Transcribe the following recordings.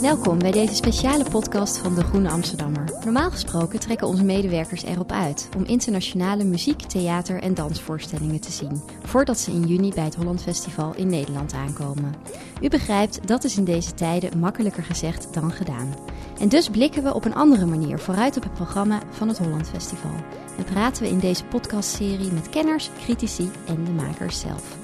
Welkom bij deze speciale podcast van De Groene Amsterdammer. Normaal gesproken trekken onze medewerkers erop uit om internationale muziek, theater en dansvoorstellingen te zien, voordat ze in juni bij het Holland Festival in Nederland aankomen. U begrijpt, dat is in deze tijden makkelijker gezegd dan gedaan. En dus blikken we op een andere manier vooruit op het programma van het Holland Festival. En praten we in deze podcastserie met kenners, critici en de makers zelf.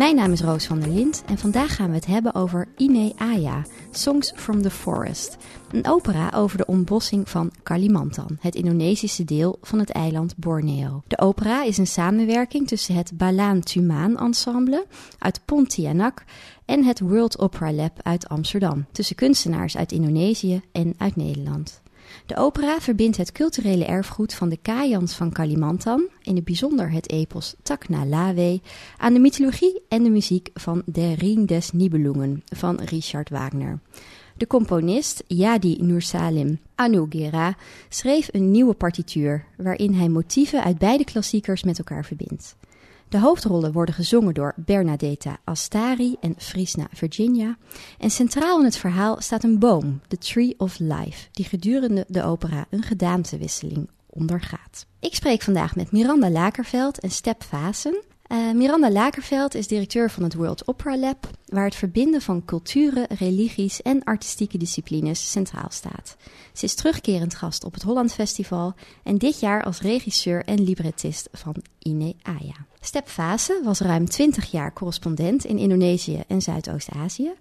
Mijn naam is Roos van der Lind en vandaag gaan we het hebben over Ine Aya, Songs from the Forest. Een opera over de ontbossing van Kalimantan, het Indonesische deel van het eiland Borneo. De opera is een samenwerking tussen het Balaan Tumaan Ensemble uit Pontianak en het World Opera Lab uit Amsterdam, tussen kunstenaars uit Indonesië en uit Nederland. De opera verbindt het culturele erfgoed van de Kayans van Kalimantan, in het bijzonder het epos Takna Lawe, aan de mythologie en de muziek van De Ring des Nibelungen van Richard Wagner. De componist Yadi Nursalim Anugera schreef een nieuwe partituur waarin hij motieven uit beide klassiekers met elkaar verbindt. De hoofdrollen worden gezongen door Bernadetta Astari en Frisna Virginia. En centraal in het verhaal staat een boom, de Tree of Life, die gedurende de opera een gedaantewisseling ondergaat. Ik spreek vandaag met Miranda Lakerveld en Step Vasen. Uh, Miranda Lakerveld is directeur van het World Opera Lab, waar het verbinden van culturen, religies en artistieke disciplines centraal staat. Ze is terugkerend gast op het Holland Festival en dit jaar als regisseur en librettist van Ine Aya. Step Fase was ruim 20 jaar correspondent in Indonesië en Zuidoost-Azië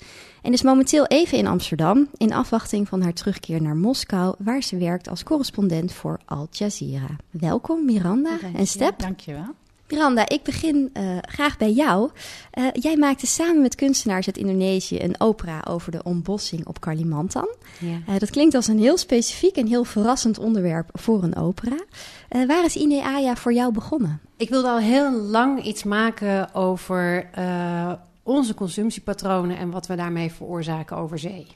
en is momenteel even in Amsterdam in afwachting van haar terugkeer naar Moskou, waar ze werkt als correspondent voor Al Jazeera. Welkom Miranda en Step. Dankjewel. Miranda, ik begin uh, graag bij jou. Uh, jij maakte samen met kunstenaars uit Indonesië een opera over de ontbossing op Kalimantan. Ja. Uh, dat klinkt als een heel specifiek en heel verrassend onderwerp voor een opera. waar is Ine Aya voor jou begonnen? Ik wilde al heel lang iets maken over onze consumptiepatronen en wat we daarmee veroorzaken over zee.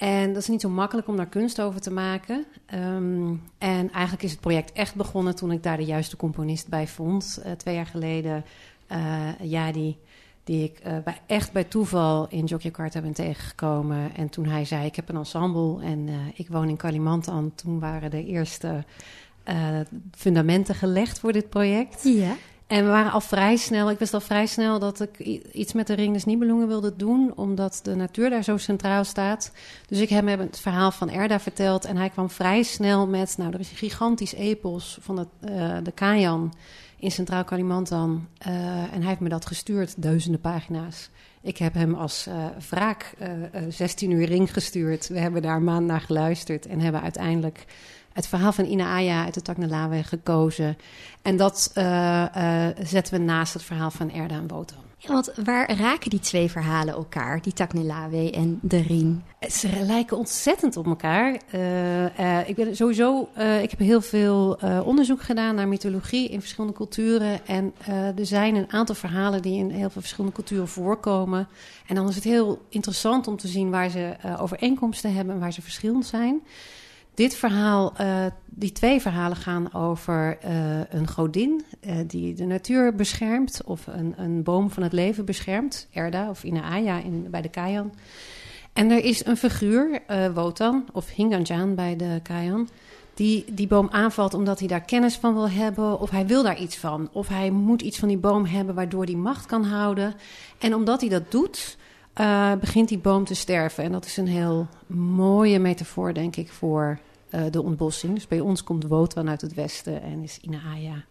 En dat is niet zo makkelijk om daar kunst over te maken. Um, en eigenlijk is het project echt begonnen toen ik daar de juiste componist bij vond. Uh, twee jaar geleden. Uh, ja, die, ik uh, bij, echt bij toeval in Jogjakarta ben tegengekomen. En toen hij zei, ik heb een ensemble en ik woon in Kalimantan. Toen waren de eerste fundamenten gelegd voor dit project. Ja. En we waren al vrij snel, ik wist al vrij snel dat ik iets met de Ring des Nibelungen wilde doen, omdat de natuur daar zo centraal staat. Dus ik heb hem het verhaal van Erda verteld en hij kwam vrij snel met, nou, er is een gigantisch epos van het, uh, de Kajan in Centraal Kalimantan. Uh, en hij heeft me dat gestuurd, duizenden pagina's. Ik heb hem als uh, wraak 16 uur ring gestuurd. We hebben daar maand naar geluisterd en hebben uiteindelijk het verhaal van Ina Aya uit de Taknalawe gekozen. En dat uh, uh, zetten we naast het verhaal van Erda en Boto. Ja, want waar raken die twee verhalen elkaar, die Taknelawe en de Ring? Ze lijken ontzettend op elkaar. Uh, uh, ik ben sowieso, uh, ik heb heel veel onderzoek gedaan naar mythologie in verschillende culturen. En er zijn een aantal verhalen die in heel veel verschillende culturen voorkomen. En dan is het heel interessant om te zien waar ze overeenkomsten hebben en waar ze verschillend zijn. Dit verhaal, uh, die twee verhalen gaan over uh, een godin uh, die de natuur beschermt, of een, een, boom van het leven beschermt, Erda of Inaaya in, bij de Kayan. En er is een figuur, Wotan of Hinganjan bij de Kayan, die die boom aanvalt omdat hij daar kennis van wil hebben, of hij wil daar iets van, of hij moet iets van die boom hebben waardoor hij macht kan houden. En omdat hij dat doet, uh, begint die boom te sterven. En dat is een heel mooie metafoor, denk ik, voor uh, de ontbossing. Dus bij ons komt Wotan uit het westen en is Inaaya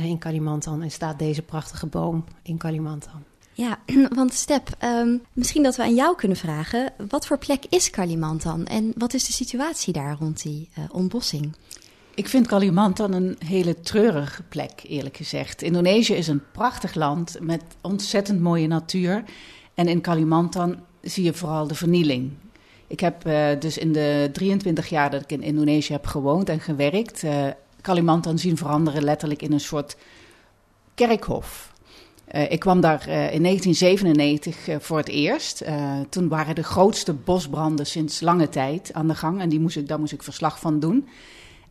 uh, in Kalimantan. En staat deze prachtige boom in Kalimantan. Ja, want Step, um, misschien dat we aan jou kunnen vragen. Wat voor plek is Kalimantan en wat is de situatie daar rond die uh, ontbossing? Ik vind Kalimantan een hele treurige plek, eerlijk gezegd. Indonesië is een prachtig land met ontzettend mooie natuur. En in Kalimantan zie je vooral de vernieling. Ik heb uh, dus in de 23 jaar dat ik in Indonesië heb gewoond en gewerkt, uh, Kalimantan zien veranderen letterlijk in een soort kerkhof. Uh, ik kwam daar in 1997 voor het eerst. toen waren de grootste bosbranden sinds lange tijd aan de gang en die moest ik, daar moest ik verslag van doen.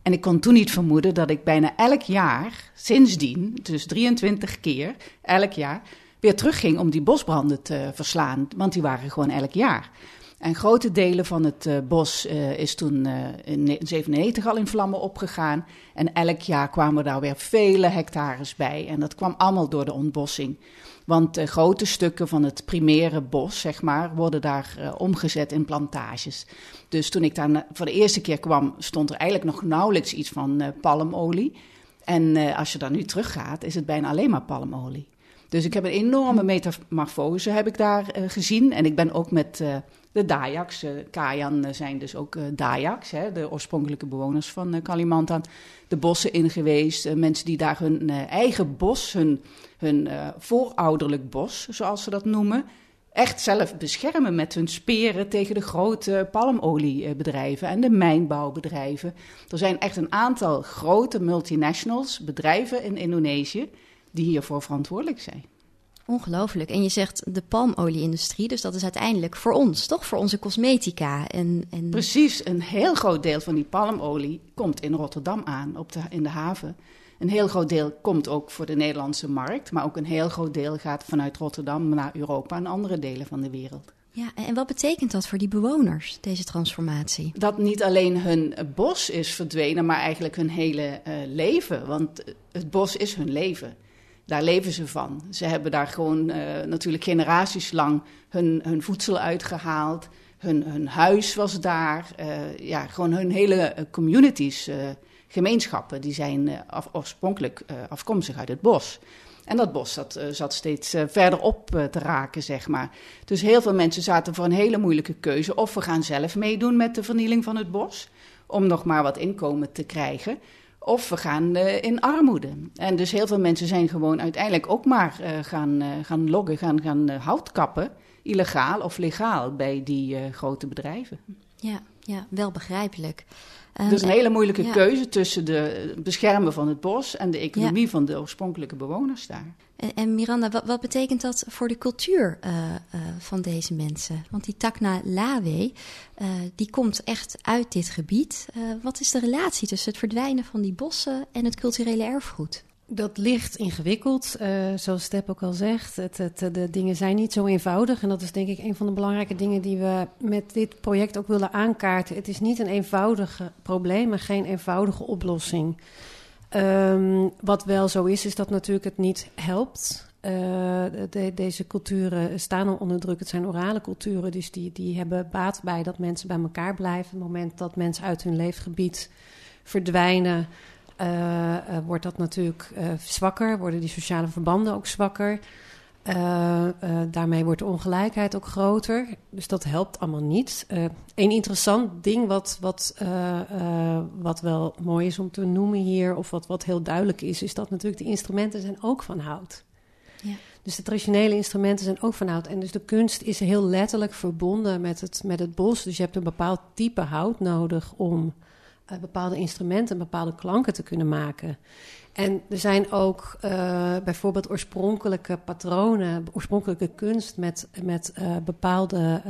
En ik kon toen niet vermoeden dat ik bijna elk jaar sindsdien, dus 23 keer elk jaar, weer terugging om die bosbranden te verslaan. Want die waren gewoon elk jaar. En grote delen van het uh, bos uh, is toen uh, in 1997 al in vlammen opgegaan. En elk jaar kwamen daar weer vele hectares bij. En dat kwam allemaal door de ontbossing. Want grote stukken van het primaire bos, zeg maar, worden daar omgezet in plantages. Dus toen ik daar voor de eerste keer kwam, stond er eigenlijk nog nauwelijks iets van palmolie. En als je dan nu teruggaat, is het bijna alleen maar palmolie. Dus ik heb een enorme metamorfose heb ik daar gezien. En ik ben ook met de Dayaks. Uh, Kayan eh, zijn dus ook Dayaks, hè, de oorspronkelijke bewoners van Kalimantan. De bossen in geweest, mensen die daar hun eigen bos, hun, hun voorouderlijk bos, zoals ze dat noemen, echt zelf beschermen met hun speren tegen de grote palmoliebedrijven en de mijnbouwbedrijven. Er zijn echt een aantal grote multinationals, bedrijven in Indonesië, die hiervoor verantwoordelijk zijn. Ongelooflijk. En je zegt de palmolie-industrie, dus dat is uiteindelijk voor ons, toch? Voor onze cosmetica. En, en... Precies, een heel groot deel van die palmolie komt in Rotterdam aan, op de, in de haven. Een heel groot deel komt ook voor de Nederlandse markt, maar ook een heel groot deel gaat vanuit Rotterdam naar Europa en andere delen van de wereld. Ja, en wat betekent dat voor die bewoners, deze transformatie? Dat niet alleen hun bos is verdwenen, maar eigenlijk hun hele uh, leven. Want het bos is hun leven daar leven ze van. Ze hebben daar gewoon uh, natuurlijk generaties lang hun, hun voedsel uitgehaald. Hun, hun huis was daar. Uh, ja, gewoon hun hele eh, communities, gemeenschappen, die zijn af, oorspronkelijk afkomstig uit het bos. En dat bos dat, zat steeds verder op te raken, zeg maar. Dus heel veel mensen zaten voor een hele moeilijke keuze. Of we gaan zelf meedoen met de vernieling van het bos, om nog maar wat inkomen te krijgen. Of we gaan uh, in armoede. En dus heel veel mensen zijn gewoon uiteindelijk ook maar uh, gaan, uh, gaan loggen, gaan, gaan hout kappen. Illegaal of legaal bij die grote bedrijven. Ja, ja, wel begrijpelijk. Um, dus een hele moeilijke ja. keuze tussen de beschermen van het bos en de economie ja. van de oorspronkelijke bewoners daar. En, en Miranda, wat, wat, betekent dat voor de cultuur uh, uh, van deze mensen? Want die Takna Lawe, uh, die komt echt uit dit gebied. wat is de relatie tussen het verdwijnen van die bossen en het culturele erfgoed? Dat ligt ingewikkeld, uh, zoals Step ook al zegt. Het, het, de dingen zijn niet zo eenvoudig. En dat is denk ik een van de belangrijke dingen die we met dit project ook willen aankaarten. Het is niet een eenvoudig probleem en geen eenvoudige oplossing. Um, wat wel zo is, is dat natuurlijk het niet helpt. De, deze culturen staan al onder druk. Het zijn orale culturen, dus die, die hebben baat bij dat mensen bij elkaar blijven. Op het moment dat mensen uit hun leefgebied verdwijnen, uh, uh, wordt dat natuurlijk zwakker, worden die sociale verbanden ook zwakker. daarmee wordt de ongelijkheid ook groter. Dus dat helpt allemaal niet. een interessant ding wat, wat, wat wel mooi is om te noemen hier, of wat, wat heel duidelijk is, is dat natuurlijk de instrumenten zijn ook van hout. Ja. Dus de traditionele instrumenten zijn ook van hout. En dus de kunst is heel letterlijk verbonden met het, met het bos. Dus je hebt een bepaald type hout nodig om uh, bepaalde instrumenten, bepaalde klanken te kunnen maken. En er zijn ook uh, bijvoorbeeld oorspronkelijke patronen, oorspronkelijke kunst met, met uh, bepaalde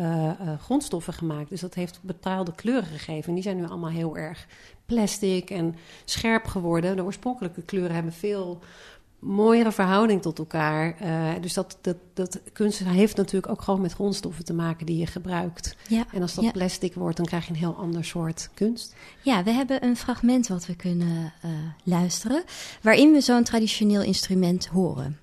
grondstoffen gemaakt. Dus dat heeft bepaalde kleuren gegeven. En die zijn nu allemaal heel erg plastic en scherp geworden. De oorspronkelijke kleuren hebben veel mooiere verhouding tot elkaar. Uh, dus dat, dat, dat kunst heeft natuurlijk ook gewoon met grondstoffen te maken die je gebruikt. Ja, en als dat ja. plastic wordt, dan krijg je een heel ander soort kunst. Ja, we hebben een fragment wat we kunnen uh, luisteren, waarin we zo'n traditioneel instrument horen.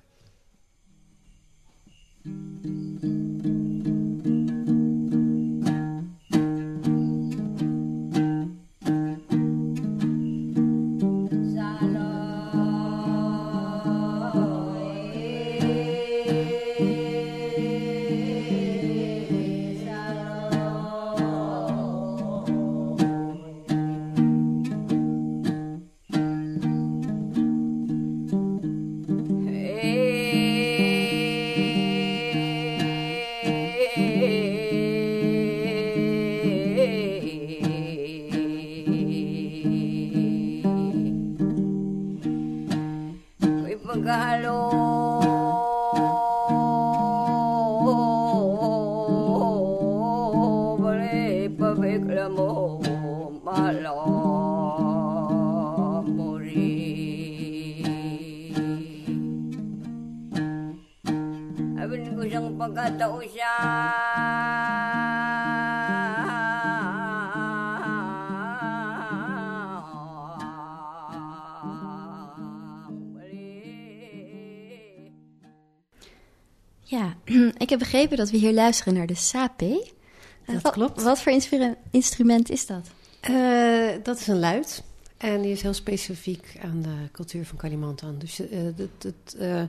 Ja, ik heb begrepen dat we hier luisteren naar de sape. Dat klopt. Wat voor instrument is dat? Eh, dat is een luid. En die is heel specifiek aan de cultuur van Kalimantan. Dus eh, het, het, eh,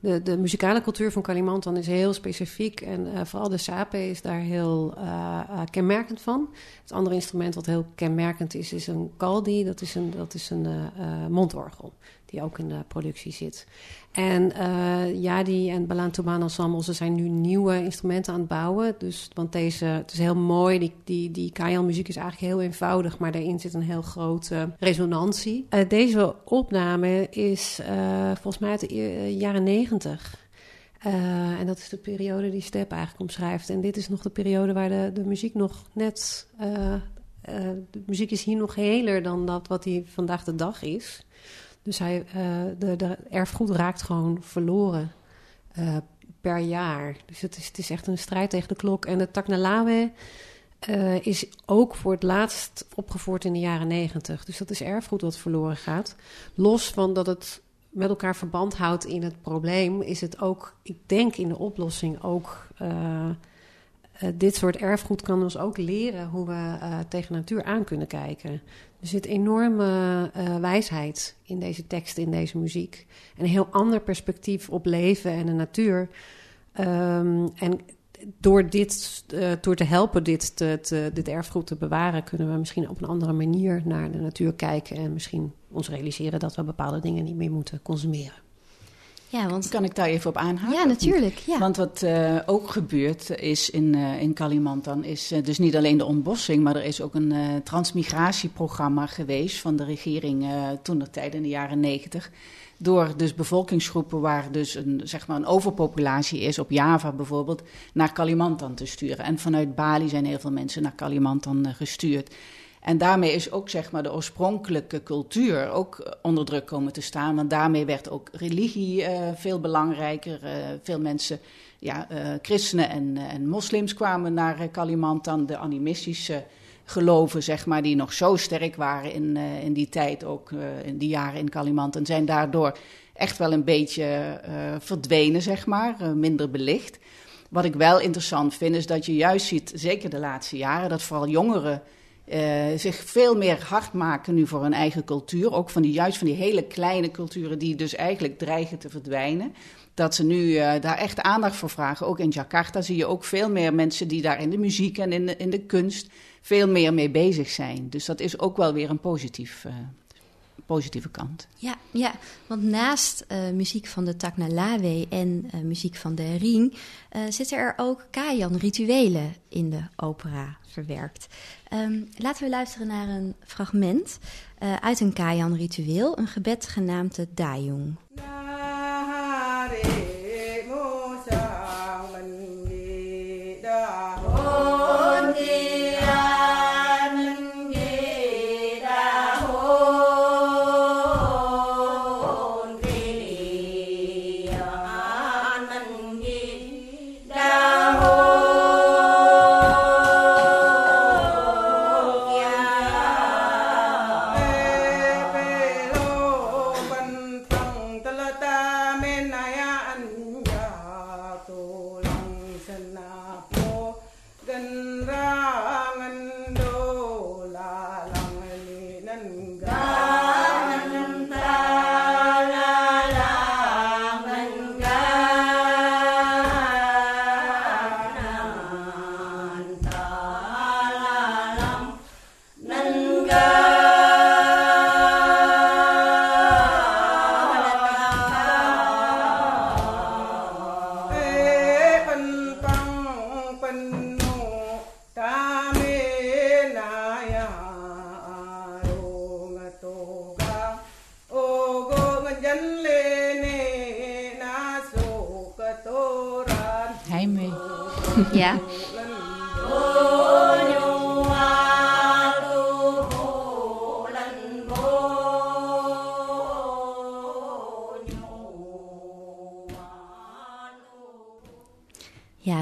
de, de muzikale cultuur van Kalimantan is heel specifiek. En uh, vooral de sape is daar heel uh, kenmerkend van. Het andere instrument wat heel kenmerkend is, is een kaldi. Dat is een, dat is een mondorgel, die ook in de productie zit. En Jadi en Balaan Touman Ensemble, ze zijn nu nieuwe instrumenten aan het bouwen. Dus, want deze, het is heel mooi. Die, die, die Kayan-muziek is eigenlijk heel eenvoudig, maar daarin zit een heel grote resonantie. deze opname is volgens mij uit de jaren negentig. Uh, en dat is de periode die Step eigenlijk omschrijft. En dit is nog de periode waar de, de muziek nog net. Uh, uh, de muziek is hier nog heler dan dat wat hij vandaag de dag is. Dus hij, de, de erfgoed raakt gewoon verloren per jaar. Dus het is, het is echt een strijd tegen de klok. En de Taknalawe is ook voor het laatst opgevoerd in de jaren negentig. Dus dat is erfgoed wat verloren gaat. Los van dat het met elkaar verband houdt in het probleem, is het ook, ik denk in de oplossing ook. Uh, dit soort erfgoed kan ons ook leren hoe we uh, tegen natuur aan kunnen kijken. Er zit enorme wijsheid in deze teksten, in deze muziek. En een heel ander perspectief op leven en de natuur. Um, en door, dit, door te helpen dit, te, te, dit erfgoed te bewaren, kunnen we misschien op een andere manier naar de natuur kijken en misschien ons realiseren dat we bepaalde dingen niet meer moeten consumeren. Ja, want... Kan ik daar even op aanhaken? Ja, natuurlijk. Ja. Want wat uh, ook gebeurt is in, uh, in Kalimantan, is uh, dus niet alleen de ontbossing, maar er is ook een transmigratieprogramma geweest van de regering toen de tijd in de jaren negentig. Door dus bevolkingsgroepen waar dus een, zeg maar een overpopulatie is, op Java bijvoorbeeld, naar Kalimantan te sturen. En vanuit Bali zijn heel veel mensen naar Kalimantan gestuurd. En daarmee is ook zeg maar, de oorspronkelijke cultuur ook onder druk komen te staan. Want daarmee werd ook religie uh, veel belangrijker. Uh, veel mensen, ja, christenen en, en moslims kwamen naar Kalimantan. De animistische geloven, zeg maar, die nog zo sterk waren in, in die tijd, ook in die jaren in Kalimantan, zijn daardoor echt wel een beetje verdwenen, zeg maar, minder belicht. Wat ik wel interessant vind, is dat je juist ziet, zeker de laatste jaren, dat vooral jongeren uh, zich veel meer hard maken nu voor hun eigen cultuur. Ook van die, juist van die hele kleine culturen die dus eigenlijk dreigen te verdwijnen. Dat ze nu uh, daar echt aandacht voor vragen. Ook in Jakarta zie je ook veel meer mensen die daar in de muziek en in de, in de kunst veel meer mee bezig zijn. Dus dat is ook wel weer een positief, uh, positieve kant. Ja, ja, want naast muziek van de Taknalawe en muziek van de Ring zitten er ook Kayan-rituelen in de opera verwerkt. Um, laten we luisteren naar een fragment uit een Kayan-ritueel, een gebed genaamd de Dayung.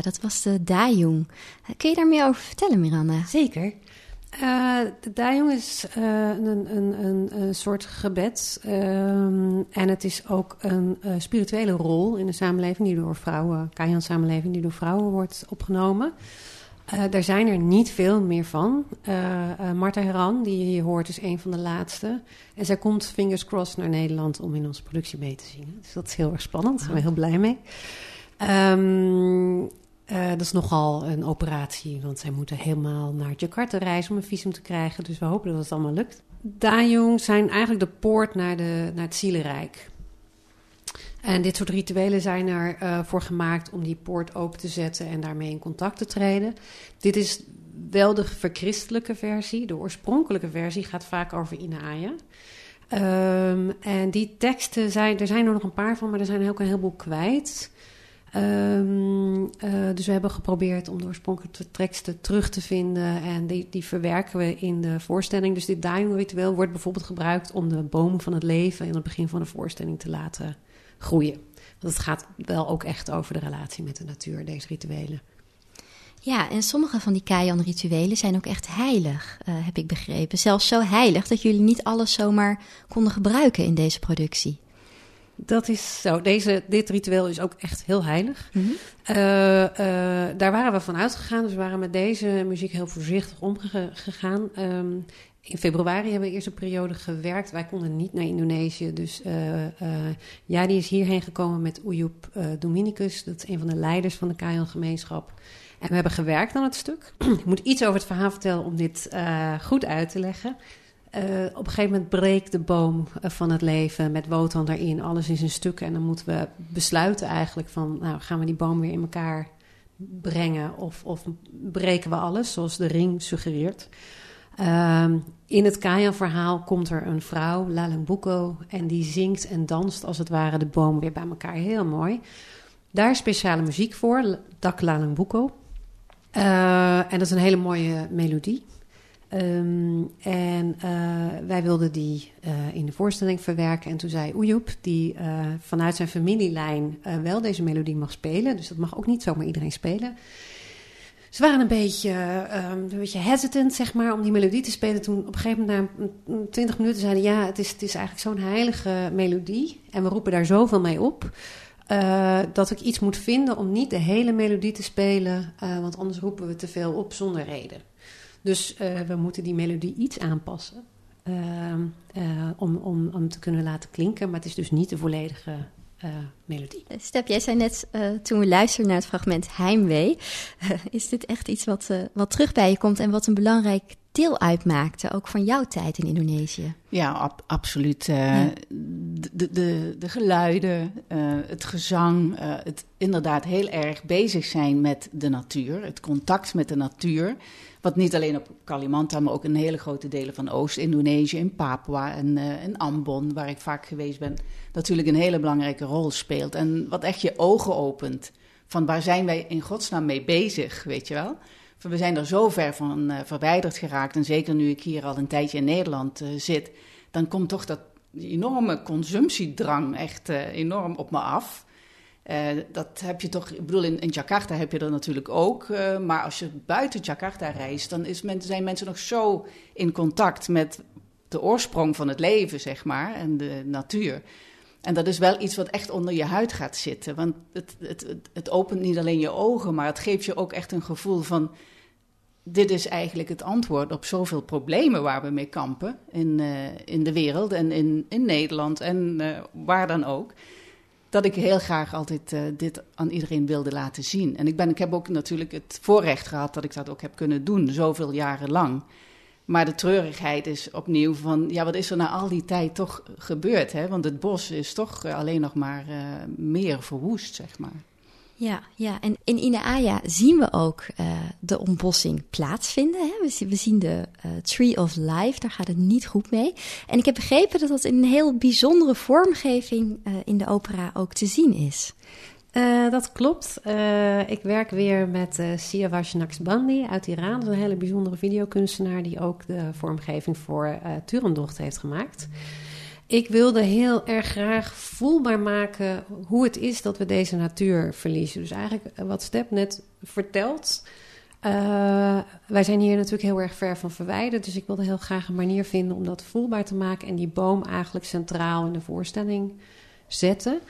Dat was de Dayung. Kun je daar meer over vertellen, Miranda? Zeker. Uh, de Dajong is uh, een, een, een, soort gebed. Um, en het is ook een uh, spirituele rol in de samenleving die door vrouwen, Kajan-samenleving, die door vrouwen wordt opgenomen. daar zijn er niet veel meer van. Marta Heran, die je hier hoort, is een van de laatste. En zij komt, fingers crossed, naar Nederland om in onze productie mee te zingen. Dus dat is heel erg spannend. Daar zijn we heel blij mee. Um, uh, dat is nogal een operatie, want zij moeten helemaal naar Jakarta reizen om een visum te krijgen. Dus we hopen dat het allemaal lukt. Dajong zijn eigenlijk de poort naar, de, naar het zielenrijk. En dit soort rituelen zijn er uh, voor gemaakt om die poort open te zetten en daarmee in contact te treden. Dit is wel de verchristelijke versie. De oorspronkelijke versie gaat vaak over Inaya. Um, en die teksten zijn, er zijn er nog een paar van, maar er zijn ook een heleboel kwijt. Um, uh, dus we hebben geprobeerd om de oorspronkelijke teksten terug te vinden. En die, die verwerken we in de voorstelling. Dus dit dying ritueel wordt bijvoorbeeld gebruikt om de boom van het leven in het begin van de voorstelling te laten groeien. Want het gaat wel ook echt over de relatie met de natuur, deze rituelen. Ja, en sommige van die Kajan-rituelen zijn ook echt heilig, uh, heb ik begrepen. Zelfs zo heilig dat jullie niet alles zomaar konden gebruiken in deze productie. Dat is zo. Deze, dit ritueel is ook echt heel heilig. Mm -hmm. uh, uh, daar waren we van uitgegaan. Dus we waren met deze muziek heel voorzichtig omgegaan. Um, in februari hebben we eerst een periode gewerkt. Wij konden niet naar Indonesië. Dus uh, ja, die is hierheen gekomen met Uyup Dominicus. Dat is een van de leiders van de Kajan-gemeenschap. En we hebben gewerkt aan het stuk. Ik moet iets over het verhaal vertellen om dit goed uit te leggen. Uh, op een gegeven moment breekt de boom uh, van het leven met Wotan erin. Alles in zijn stukken. En dan moeten we besluiten eigenlijk van... nou, gaan we die boom weer in elkaar brengen... of, of breken we alles, zoals de ring suggereert. Uh, in het Kaya-verhaal komt er een vrouw, Lalembuko... en die zingt en danst als het ware de boom weer bij elkaar. Heel mooi. Daar is speciale muziek voor, Dak Lalembuko. Uh, en dat is een hele mooie melodie... Um, en uh, wij wilden die uh, in de voorstelling verwerken. En toen zei Oejoep, die uh, vanuit zijn familielijn wel deze melodie mag spelen. Dus dat mag ook niet zomaar iedereen spelen. Ze waren een beetje, een beetje hesitant, zeg maar, om die melodie te spelen. Toen op een gegeven moment, na twintig minuten, zeiden ja, het is, het is eigenlijk zo'n heilige melodie. En we roepen daar zoveel mee op. dat ik iets moet vinden om niet de hele melodie te spelen. want anders roepen we te veel op zonder reden. Dus uh, we moeten die melodie iets aanpassen uh, uh, om, om, om te kunnen laten klinken. Maar het is dus niet de volledige melodie. Step, jij zei net toen we luisterden naar het fragment Heimwee. is dit echt iets wat, wat terug bij je komt en wat een belangrijk deel uitmaakte, ook van jouw tijd in Indonesië? Ja, ab absoluut. Ja. De, de, de geluiden, het gezang, het inderdaad heel erg bezig zijn met de natuur, het contact met de natuur. Wat niet alleen op Kalimantan, maar ook in hele grote delen van Oost-Indonesië, in Papua en uh, in Ambon, waar ik vaak geweest ben, natuurlijk een hele belangrijke rol speelt. En wat echt je ogen opent van waar zijn wij in godsnaam mee bezig, weet je wel? We zijn er zo ver van uh, verwijderd geraakt. En zeker nu ik hier al een tijdje in Nederland uh, zit, dan komt toch dat enorme consumptiedrang echt enorm op me af. Uh, dat heb je toch, ik bedoel, in, in Jakarta heb je dat natuurlijk ook. Uh, maar als je buiten Jakarta reist, dan is men, zijn mensen nog zo in contact met de oorsprong van het leven, zeg maar, en de natuur. En dat is wel iets wat echt onder je huid gaat zitten. Want het, het, het, opent niet alleen je ogen, maar het geeft je ook echt een gevoel van. Dit is eigenlijk het antwoord op zoveel problemen waar we mee kampen in, uh, in de wereld en in, in Nederland en waar dan ook dat ik heel graag altijd uh, dit aan iedereen wilde laten zien. En ik, ben, ik heb ook natuurlijk het voorrecht gehad dat ik dat ook heb kunnen doen, zoveel jaren lang. Maar de treurigheid is opnieuw van, ja, wat is er na al die tijd toch gebeurd? Hè? Want het bos is toch alleen nog maar uh, meer verwoest, zeg maar. Ja, ja, en in Inaaya zien we ook uh, de ontbossing plaatsvinden. Hè? We, zien de uh, Tree of Life, daar gaat het niet goed mee. En ik heb begrepen dat dat in een heel bijzondere vormgeving uh, in de opera ook te zien is. dat klopt. ik werk weer met uh, Siavash Naqshbandi uit Iran. Dat is een hele bijzondere videokunstenaar die ook de vormgeving voor Turendocht heeft gemaakt. Ik wilde heel erg graag voelbaar maken hoe het is dat we deze natuur verliezen. Dus eigenlijk wat Step net vertelt. Uh, wij zijn hier natuurlijk heel erg ver van verwijderd. Dus ik wilde heel graag een manier vinden om dat voelbaar te maken. En die boom eigenlijk centraal in de voorstelling zetten.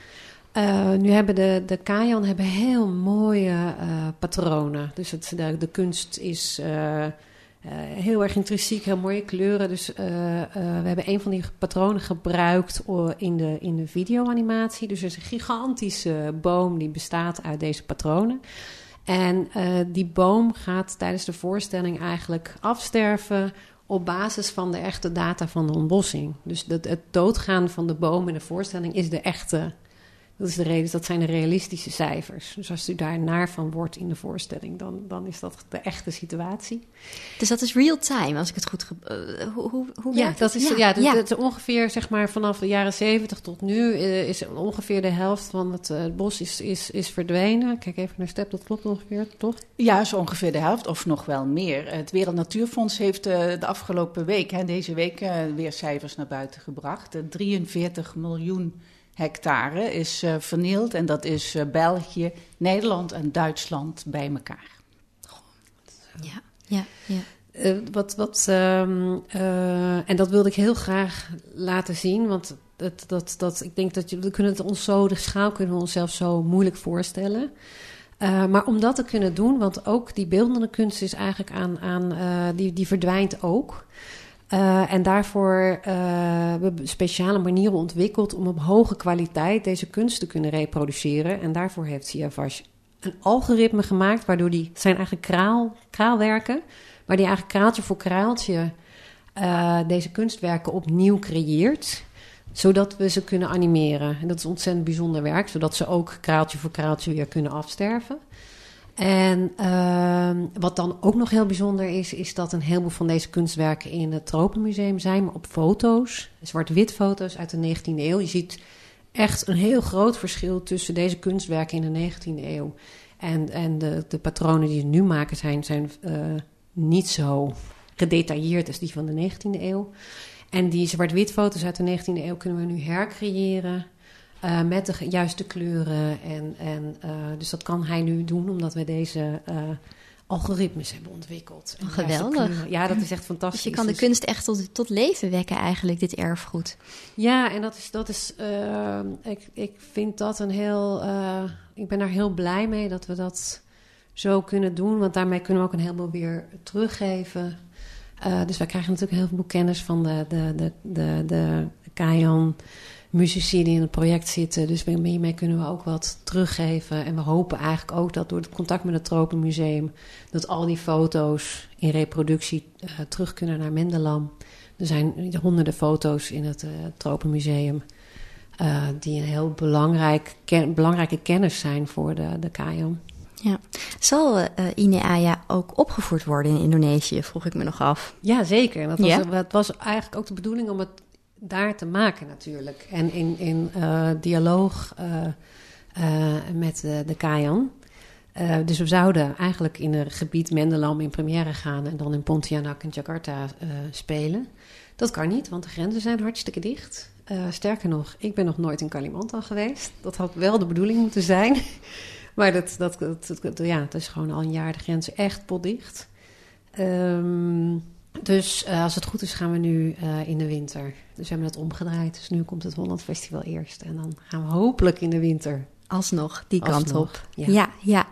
Uh, nu hebben de, de Kajan hebben heel mooie patronen. Dus het, de, de kunst is heel erg intrinsiek, heel mooie kleuren. Dus we hebben een van die patronen gebruikt in de, in de videoanimatie. Dus er is een gigantische boom die bestaat uit deze patronen. En die boom gaat tijdens de voorstelling eigenlijk afsterven op basis van de echte data van de ontbossing. Dus het, het doodgaan van de boom in de voorstelling is de echte dat, is de reden, dat zijn de realistische cijfers. Dus als u daar naar van wordt in de voorstelling, dan, dan is dat de echte situatie. Dus dat is real time, als ik het goed. Uh, hoe, hoe, hoe ja, dat is, ja, ja, dat, ongeveer zeg maar vanaf de jaren 70 tot nu uh, is ongeveer de helft van het uh, bos is, is, is verdwenen. Kijk even naar Step, dat klopt ongeveer, toch? Ja, zo ongeveer de helft of nog wel meer. Het Wereld Natuurfonds heeft de afgelopen week, hè, deze week, weer cijfers naar buiten gebracht. 43 miljoen hectare is uh, vernield. En dat is uh, België, Nederland en Duitsland bij elkaar. Ja, ja, ja. Uh, wat, wat, um, en dat wilde ik heel graag laten zien, want dat, dat, dat, ik denk dat je, we kunnen het ons zo, de schaal kunnen we onszelf zo moeilijk voorstellen. maar om dat te kunnen doen, want ook die beeldende kunst is eigenlijk aan, aan die, die verdwijnt ook. Uh, en daarvoor uh, hebben we speciale manieren ontwikkeld om op hoge kwaliteit deze kunst te kunnen reproduceren. En daarvoor heeft Siavash een algoritme gemaakt, waardoor die zijn eigenlijk kraal, kraalwerken, waar die eigenlijk kraaltje voor kraaltje uh, deze kunstwerken opnieuw creëert zodat we ze kunnen animeren. En dat is ontzettend bijzonder werk, zodat ze ook kraaltje voor kraaltje weer kunnen afsterven. En uh, wat dan ook nog heel bijzonder is, is dat een heleboel van deze kunstwerken in het Tropenmuseum zijn, maar op foto's, zwart-wit foto's uit de 19e eeuw. Je ziet echt een heel groot verschil tussen deze kunstwerken in de 19e eeuw en, en de, de patronen die ze nu maken zijn, zijn uh, niet zo gedetailleerd als die van de 19e eeuw. En die zwart-wit foto's uit de 19e eeuw kunnen we nu hercreëren uh, met de juiste kleuren. En, en, uh, dus dat kan hij nu doen, omdat we deze uh, algoritmes hebben ontwikkeld. Oh, geweldig. Ja, dat is echt fantastisch. Dus je kan de dus- kunst echt tot, tot leven wekken, eigenlijk, dit erfgoed. Ja, en dat is. Dat is ik, ik vind dat een heel. ik ben daar heel blij mee dat we dat zo kunnen doen. Want daarmee kunnen we ook een heleboel weer teruggeven. dus wij krijgen natuurlijk heel veel kennis van de, de, de, de, de Kajan muzici die in het project zitten. Dus hiermee kunnen we ook wat teruggeven. En we hopen eigenlijk ook dat door het contact met het Tropenmuseum... dat al die foto's in reproductie uh, terug kunnen naar Mendelam. Er zijn honderden foto's in het uh, Tropenmuseum... Uh, die een heel belangrijk, ken, belangrijke kennis zijn voor de, de KM. Ja. Zal uh, INEAYA ook opgevoerd worden in Indonesië, vroeg ik me nog af. Ja, zeker. Dat was, ja? dat was eigenlijk ook de bedoeling om het daar te maken natuurlijk. En in, in uh, dialoog uh, uh, met de Kayan. dus we zouden eigenlijk in het gebied Mendelam in première gaan... en dan in Pontianak en Jakarta spelen. Dat kan niet, want de grenzen zijn hartstikke dicht. sterker nog, ik ben nog nooit in Kalimantan geweest. Dat had wel de bedoeling moeten zijn. maar dat, dat, dat, ja, het is gewoon al een jaar de grenzen echt potdicht. Um, dus uh, als het goed is, gaan we nu uh, in de winter. Dus we hebben het omgedraaid. Dus nu komt het Holland Festival eerst. En dan gaan we hopelijk in de winter. Alsnog die kant op. Ja, ja. ja.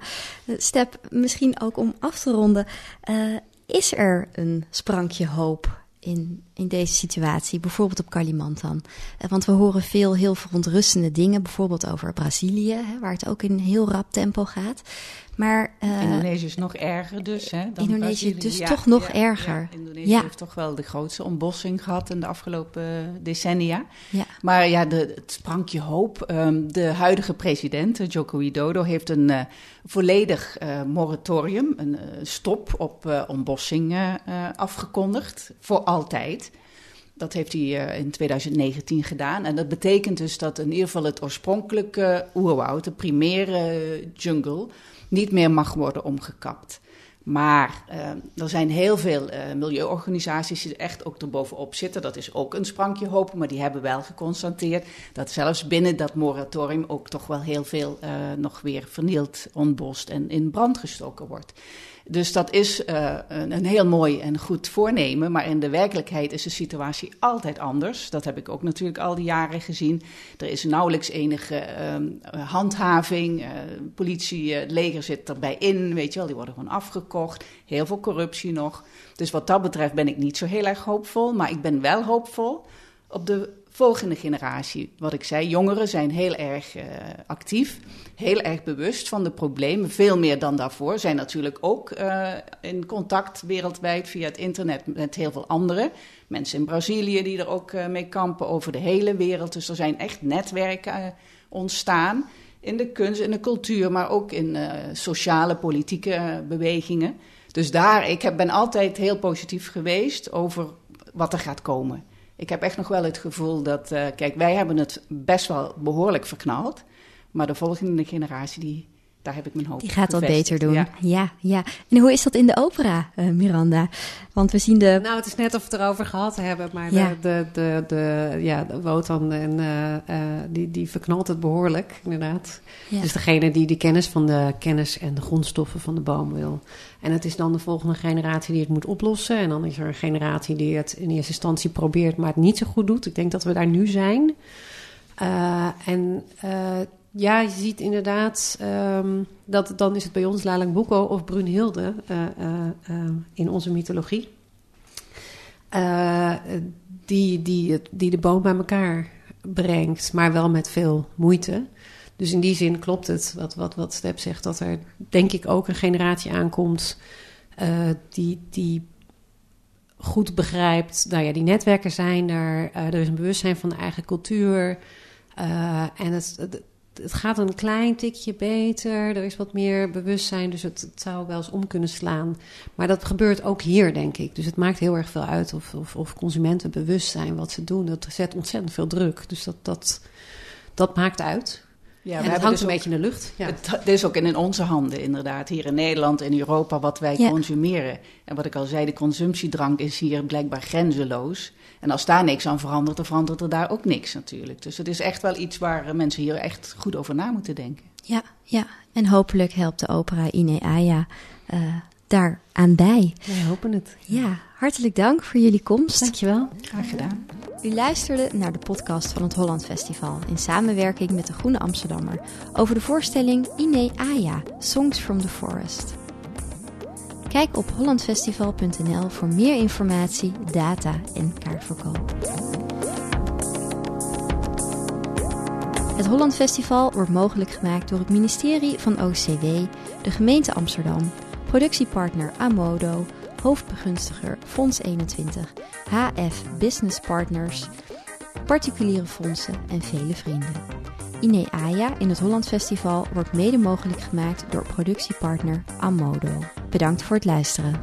Eh, Step, misschien ook om af te ronden. Uh, is er een sprankje hoop in, in deze situatie, bijvoorbeeld op Kalimantan? Want we horen veel heel verontrustende dingen, bijvoorbeeld over Brazilië, hè, waar het ook in heel rap tempo gaat. Maar, uh, Indonesië is nog erger dus. Hè, dan Indonesië dus toch nog erger. Ja, Indonesië heeft toch wel de grootste ontbossing gehad in de afgelopen decennia. Maar ja, de, het sprankje hoop. Um, de huidige president, Joko Widodo, heeft een uh, volledig uh, moratorium, een stop op ontbossing afgekondigd. Voor altijd. Dat heeft hij in 2019 gedaan. En dat betekent dus dat in ieder geval het oorspronkelijke oerwoud, de primaire jungle niet meer mag worden omgekapt. Maar uh, er zijn heel veel uh, milieuorganisaties die echt ook erbovenop zitten. Dat is ook een sprankje hopen, maar die hebben wel geconstateerd dat zelfs binnen dat moratorium ook toch wel heel veel nog weer vernield, ontbost en in brand gestoken wordt. Dus dat is uh, een, een, heel mooi en goed voornemen. Maar in de werkelijkheid is de situatie altijd anders. Dat heb ik ook natuurlijk al die jaren gezien. Er is nauwelijks enige uh, handhaving. Uh, politie, het leger zit erbij in. Weet je wel, die worden gewoon afgekocht. Heel veel corruptie nog. Dus wat dat betreft ben ik niet zo heel erg hoopvol. Maar ik ben wel hoopvol op de volgende generatie. Wat ik zei, jongeren zijn heel erg uh, actief, heel erg bewust van de problemen, veel meer dan daarvoor. Zijn natuurlijk ook uh, in contact wereldwijd via het internet met heel veel anderen. Mensen in Brazilië die er ook uh, mee kampen over de hele wereld. Dus er zijn echt netwerken ontstaan in de kunst, in de cultuur, maar ook in sociale, politieke bewegingen. Dus daar, ik heb, ben altijd heel positief geweest over wat er gaat komen. Ik heb echt nog wel het gevoel dat, uh, kijk, wij hebben het best wel behoorlijk verknald. Maar de volgende generatie, die, daar heb ik mijn hoop Die gaat dat beter doen. Ja. ja. ja, En hoe is dat in de opera, uh, Miranda? Want we zien de... Nou, het is net of we het erover gehad hebben. Maar ja. de, de, de, de, ja, de Wotan, en, uh, die, die verknalt het behoorlijk, inderdaad. Ja. Dus degene die de kennis van de kennis en de grondstoffen van de boom wil. En het is dan de volgende generatie die het moet oplossen. En dan is er een generatie die het in eerste instantie probeert, maar het niet zo goed doet. Ik denk dat we daar nu zijn. Uh, en uh, ja, je ziet inderdaad um, dat dan is het bij ons Lalang Boeko of Brunhilde uh, in onze mythologie. die, die, die de boom bij elkaar brengt, maar wel met veel moeite. Dus in die zin klopt het wat, wat, wat Step zegt, dat er denk ik ook een generatie aankomt die, die goed begrijpt, nou ja, die netwerken zijn er, er is een bewustzijn van de eigen cultuur. En het, het, gaat een klein tikje beter, er is wat meer bewustzijn, dus het, zou wel eens om kunnen slaan. Maar dat gebeurt ook hier, denk ik. Dus het maakt heel erg veel uit of, of, of consumenten bewust zijn wat ze doen. Dat zet ontzettend veel druk. Dus dat, dat, dat maakt uit. Ja, we het hangt dus een beetje in de lucht. Ja. Het, het, is ook in onze handen, inderdaad. Hier in Nederland en Europa, wat wij ja. consumeren. En wat ik al zei, de consumptiedrank is hier blijkbaar grenzeloos. En als daar niks aan verandert, dan verandert er daar ook niks natuurlijk. Dus het is echt wel iets waar mensen hier echt goed over na moeten denken. Ja, ja. en hopelijk helpt de opera Ine Aya uh, daar aan bij. Wij hopen het. Ja, hartelijk dank voor jullie komst. Dankjewel. Graag gedaan. U luisterde naar de podcast van het Holland Festival in samenwerking met de Groene Amsterdammer over de voorstelling Ine Aya, Songs from the Forest. Kijk op hollandfestival.nl voor meer informatie, data en kaartverkoop. Het Holland Festival wordt mogelijk gemaakt door het ministerie van OCW, de gemeente Amsterdam, productiepartner Amodo, hoofdbegunstiger Fonds 21, HF Business Partners, particuliere fondsen en vele vrienden. Ine Aya in het Holland Festival wordt mede mogelijk gemaakt door productiepartner Amodo. Bedankt voor het luisteren.